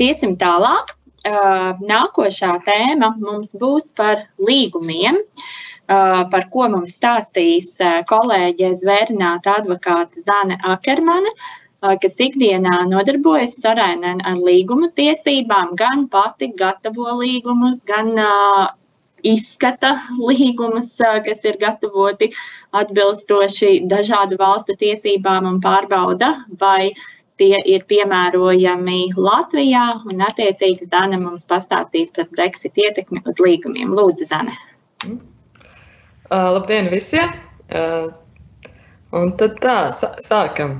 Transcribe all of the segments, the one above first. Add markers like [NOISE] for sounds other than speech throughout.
bet iesim tālāk. Nākošā tēma mums būs par līgumiem, par ko mums stāstīs kolēģe zvērināta advokāte Zane Akermane, kas ikdienā nodarbojas sarēnē ar līguma tiesībām, gan pati gatavo līgumus, gan izskata līgumus, kas ir gatavoti atbilstoši dažādu valstu tiesībām un pārbauda, vai tie ir piemērojami Latvijā, un attiecīgi Zana mums pastāstīs par Brexit ietekmi uz līgumiem. Lūdzu, Zana. Uh, labdien visiem! Uh, un tad tā, sākam.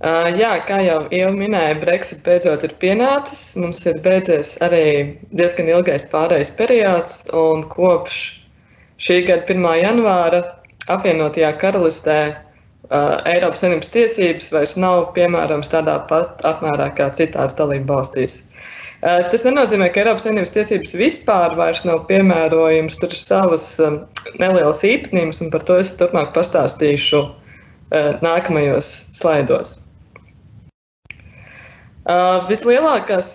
Uh, jā, kā jau Ieva minēja, Brexit beidzot ir pienācis. Mums ir beidzies arī diezgan ilgais pārējais periods, un kopš šī gada 1. janvāra apvienotajā karalistē Eiropas Savienības tiesības vairs nav piemērojams tādā pat apmērā kā citās dalību valstīs. Tas nenozīmē, ka Eiropas Savienības tiesības vispār vairs nav piemērojamas. Tur ir savas nelielas īpatnības, un par to es turpmāk pastāstīšu nākamajos slaidos. Vislielākās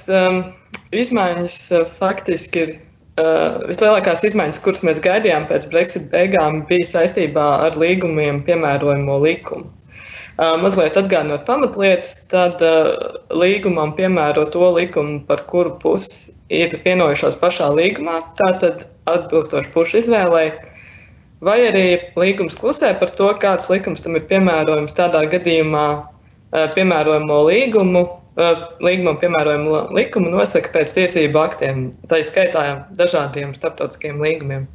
izmaiņas faktiski ir Uh, vislielākās izmaiņas, kuras mēs gaidījām pēc Brexit beigām, bija saistībā ar līgumiem piemērojamo likumu. Uh, mazliet atgādinot pamatlietas, tad uh, līgumam piemēro to likumu, par kuru pusi ir vienojušās pašā līgumā, tātad atbilstoši pušu izvēlei, vai arī līgums klusē par to, kāds likums tam ir piemērojams tādā gadījumā piemērojamo līgumu līgumam piemērojumu likumu nosaka pēc tiesību aktiem, tā izskaitā dažādiem starptautiskiem līgumiem.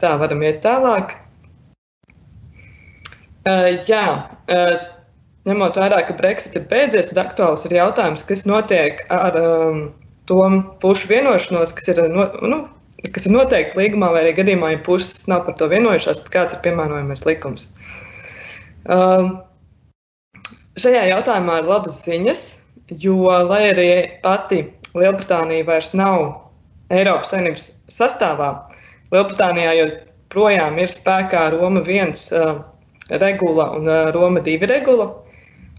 Tā, varam iet tālāk. Jā, ņemot vērā, ka Brexit ir beidzies, tad aktuāls ir jautājums, kas notiek ar um, to pušu vienošanos, kas ir, no, nu, kas ir noteikti līgumā, vai arī gadījumā, ja puses nav par to vienojušās, tad kāds ir piemērojamais likums. Um, šajā jautājumā ir labas ziņas jo, lai arī pati Lielbritānija vairs nav Eiropas Savienības sastāvā, Lielbritānijā joprojām ir spēkā Roma 1 uh, regula un uh, Roma 2 regula.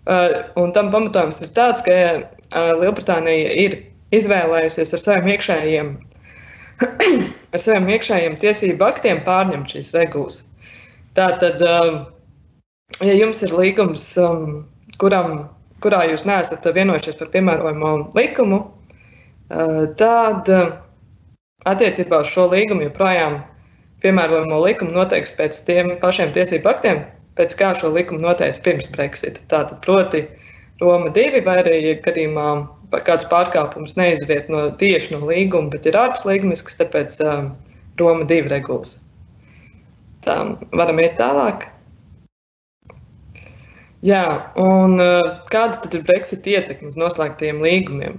Uh, un tam pamatojums ir tāds, ka uh, Lielbritānija ir izvēlējusies ar saviem iekšējiem, [CLEARS THROAT] ar saviem iekšējiem tiesību aktiem pārņemt šīs regulas. Tātad, uh, ja jums ir līgums, um, kuram kurā jūs neesat vienojušies par piemērojamo likumu, eh, tad eh, attiecībā uz šo līgumu joprojām piemērojamo likumu noteiks pēc tiem pašiem tiesību aktiem, pēc kā šo likumu noteica pirms Brexit. Tātad, proti, Roma 2 vai arī gadījumā kāds pārkāpums neizriet no tieši no līguma, bet ir ārpus līgumisks, tāpēc um, Roma 2 regulas. Tā, varam iet tālāk. Jā, un uh, kāda tad ir Brexit ietekme uz noslēgtiem līgumiem?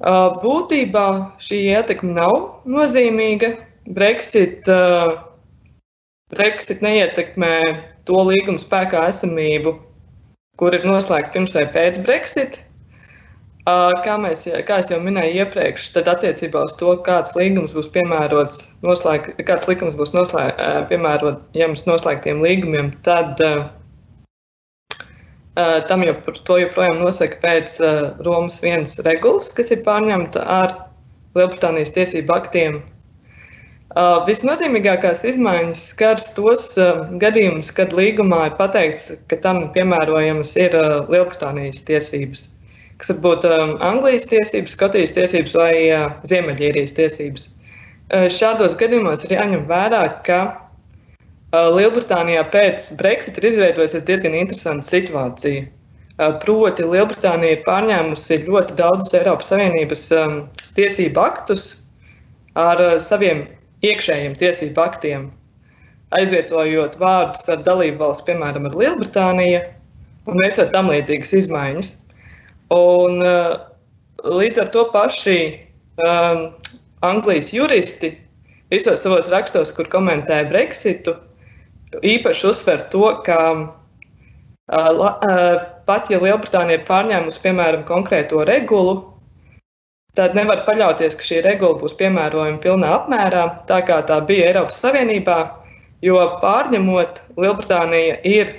Uh, būtībā šī ietekme nav nozīmīga. Brexit, uh, Brexit neietekmē to līgumu spēkā esamību, kur ir noslēgta pirms vai pēc Brexit. Kā, mēs, kā jau minēju iepriekš, tad attiecībā uz to, kāds līgums būs piemērots, noslēg, kāds likums būs noslēg, piemērojams noslēgtiem līgumiem, tad Uh, tam jau to joprojām nosaka pēc uh, Romas vienas regulas, kas ir pārņemta ar Lielbritānijas tiesību aktiem. Uh, visnozīmīgākās izmaiņas skars tos gadījumus, kad līgumā ir pateikts, ka tam piemērojamas ir Lielbritānijas tiesības, kas var būt Anglijas tiesības, Skotijas tiesības vai Ziemeļīrijas tiesības. Šādos gadījumos ir jāņem vērā, ka Lielbritānijā pēc Brexit ir izveidojusies diezgan interesanta situācija. Uh, proti, Lielbritānija ir pārņēmusi ļoti daudzus Eiropas Savienības um, tiesību aktus ar uh, saviem iekšējiem tiesību aktiem, aizvietojot vārdus ar dalību valsts, piemēram, ar Lielbritāniju, un veicot tam līdzīgas izmaiņas. Un, līdz ar to paši um, Anglijas juristi visos savos rakstos, kur komentēja Brexitu, īpaši uzsver to, ka pat ja Lielbritānija ir pārņēmusi, piemēram, konkrēto regulu, tad nevar paļauties, ka šī regula būs piemērojama pilnā apmērā, tā kā tā bija Eiropas Savienībā, jo pārņemot, Lielbritānija ir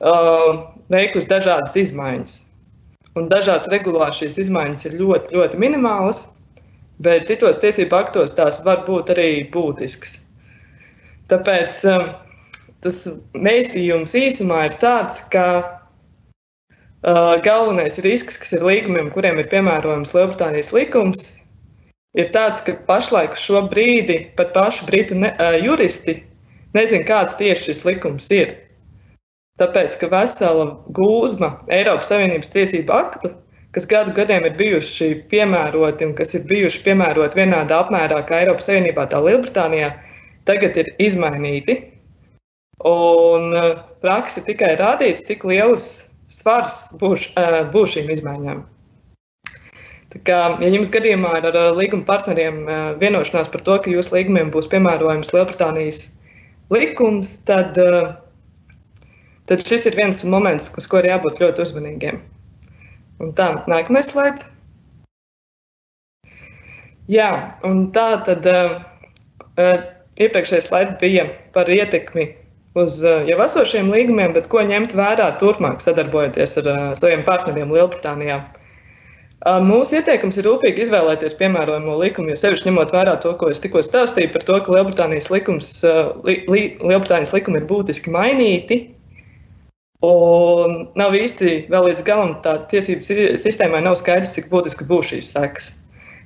uh, veikusi dažādas izmaiņas. un dažās regulās šīs izmaiņas ir ļoti, ļoti minimālas, bet citos tiesību aktos tās var būt arī būtiskas. Tāpēc um, tas mēstījums īsumā ir tāds, ka uh, galvenais risks, kas ir līgumiem, kuriem ir piemērojams Lielbritānijas likums, ir tāds, ka pašlaik šo brīdi pat paši britu ne, uh, juristi nezina, kāds tieši šis likums ir. Tāpēc, ka vesela gūzma Eiropas Savienības tiesību aktu, kas gadu gadiem ir bijuši piemēroti un kas ir bijuši piemēroti vienādā apmērā kā Eiropas Savienībā, tā Lielbritānijā, tagad ir izmainīti. Un praksa tikai rādīs, cik liels svars būs, būs šīm izmaiņām. Tā kā, ja jums gadījumā ir ar līguma partneriem vienošanās par to, ka jūsu līgumiem būs piemērojams Lielbritānijas likums, tad, tad šis ir viens moments, uz ko ir jābūt ļoti uzmanīgiem. Un tā, nākamais slaids. Jā, un tā tad iepriekšējais slaids bija par ietekmi uz jau esošiem līgumiem, bet ko ņemt vērā turpmāk sadarbojoties ar saviem partneriem Lielbritānijā. Mūsu ieteikums ir rūpīgi izvēlēties piemērojamo likumu, jo sevišķi ņemot vērā to, ko es tikko stāstīju par to, ka Lielbritānijas, likums, li, li, Lielbritānijas likumi ir būtiski mainīti. Un nav īsti vēl līdz galam tā tiesību sistēmai nav skaidrs, cik būtiski būs šīs sekas.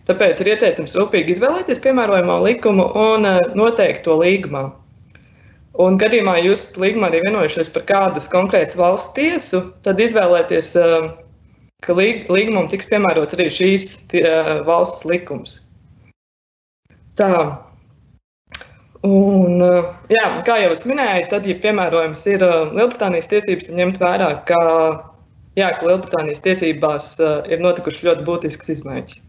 Tāpēc ir ieteicams rūpīgi izvēlēties piemērojamo likumu un noteikt to līgumā. Un gadījumā jūs līgumā arī vienojušies par kādas konkrētas valsts tiesu, tad izvēlēties uh, ka līgumam tiks piemērots arī šīs tie, valsts likums. Tā. Un, jā, kā jau es minēju, tad, ja piemērojams ir Lielbritānijas tiesības, tad ņemt vērā, ka, jā, ka Lielbritānijas tiesībās ir notikušas ļoti būtiskas izmaiņas.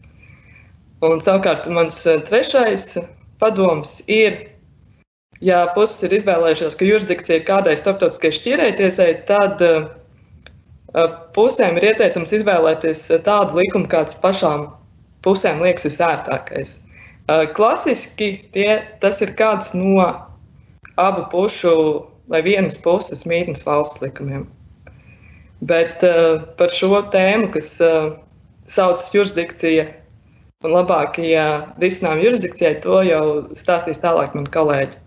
Un savukārt mans trešais padoms ir, ja puses ir izvēlējušās, ka jurisdikcija ir kādai starptautiskai šķirētiesai, tad uh, pusēm ir ieteicams izvēlēties tādu likumu, kāds pašām pusēm liekas visērtākais. Klasiski tie, tas ir kāds no abu pušu vai vienas puses mītnes valsts likumiem. Bet par šo tēmu, kas saucas jurisdikcija un labākajā risinājuma jurisdikcijai, to jau stāstīs tālāk mani kolēģi.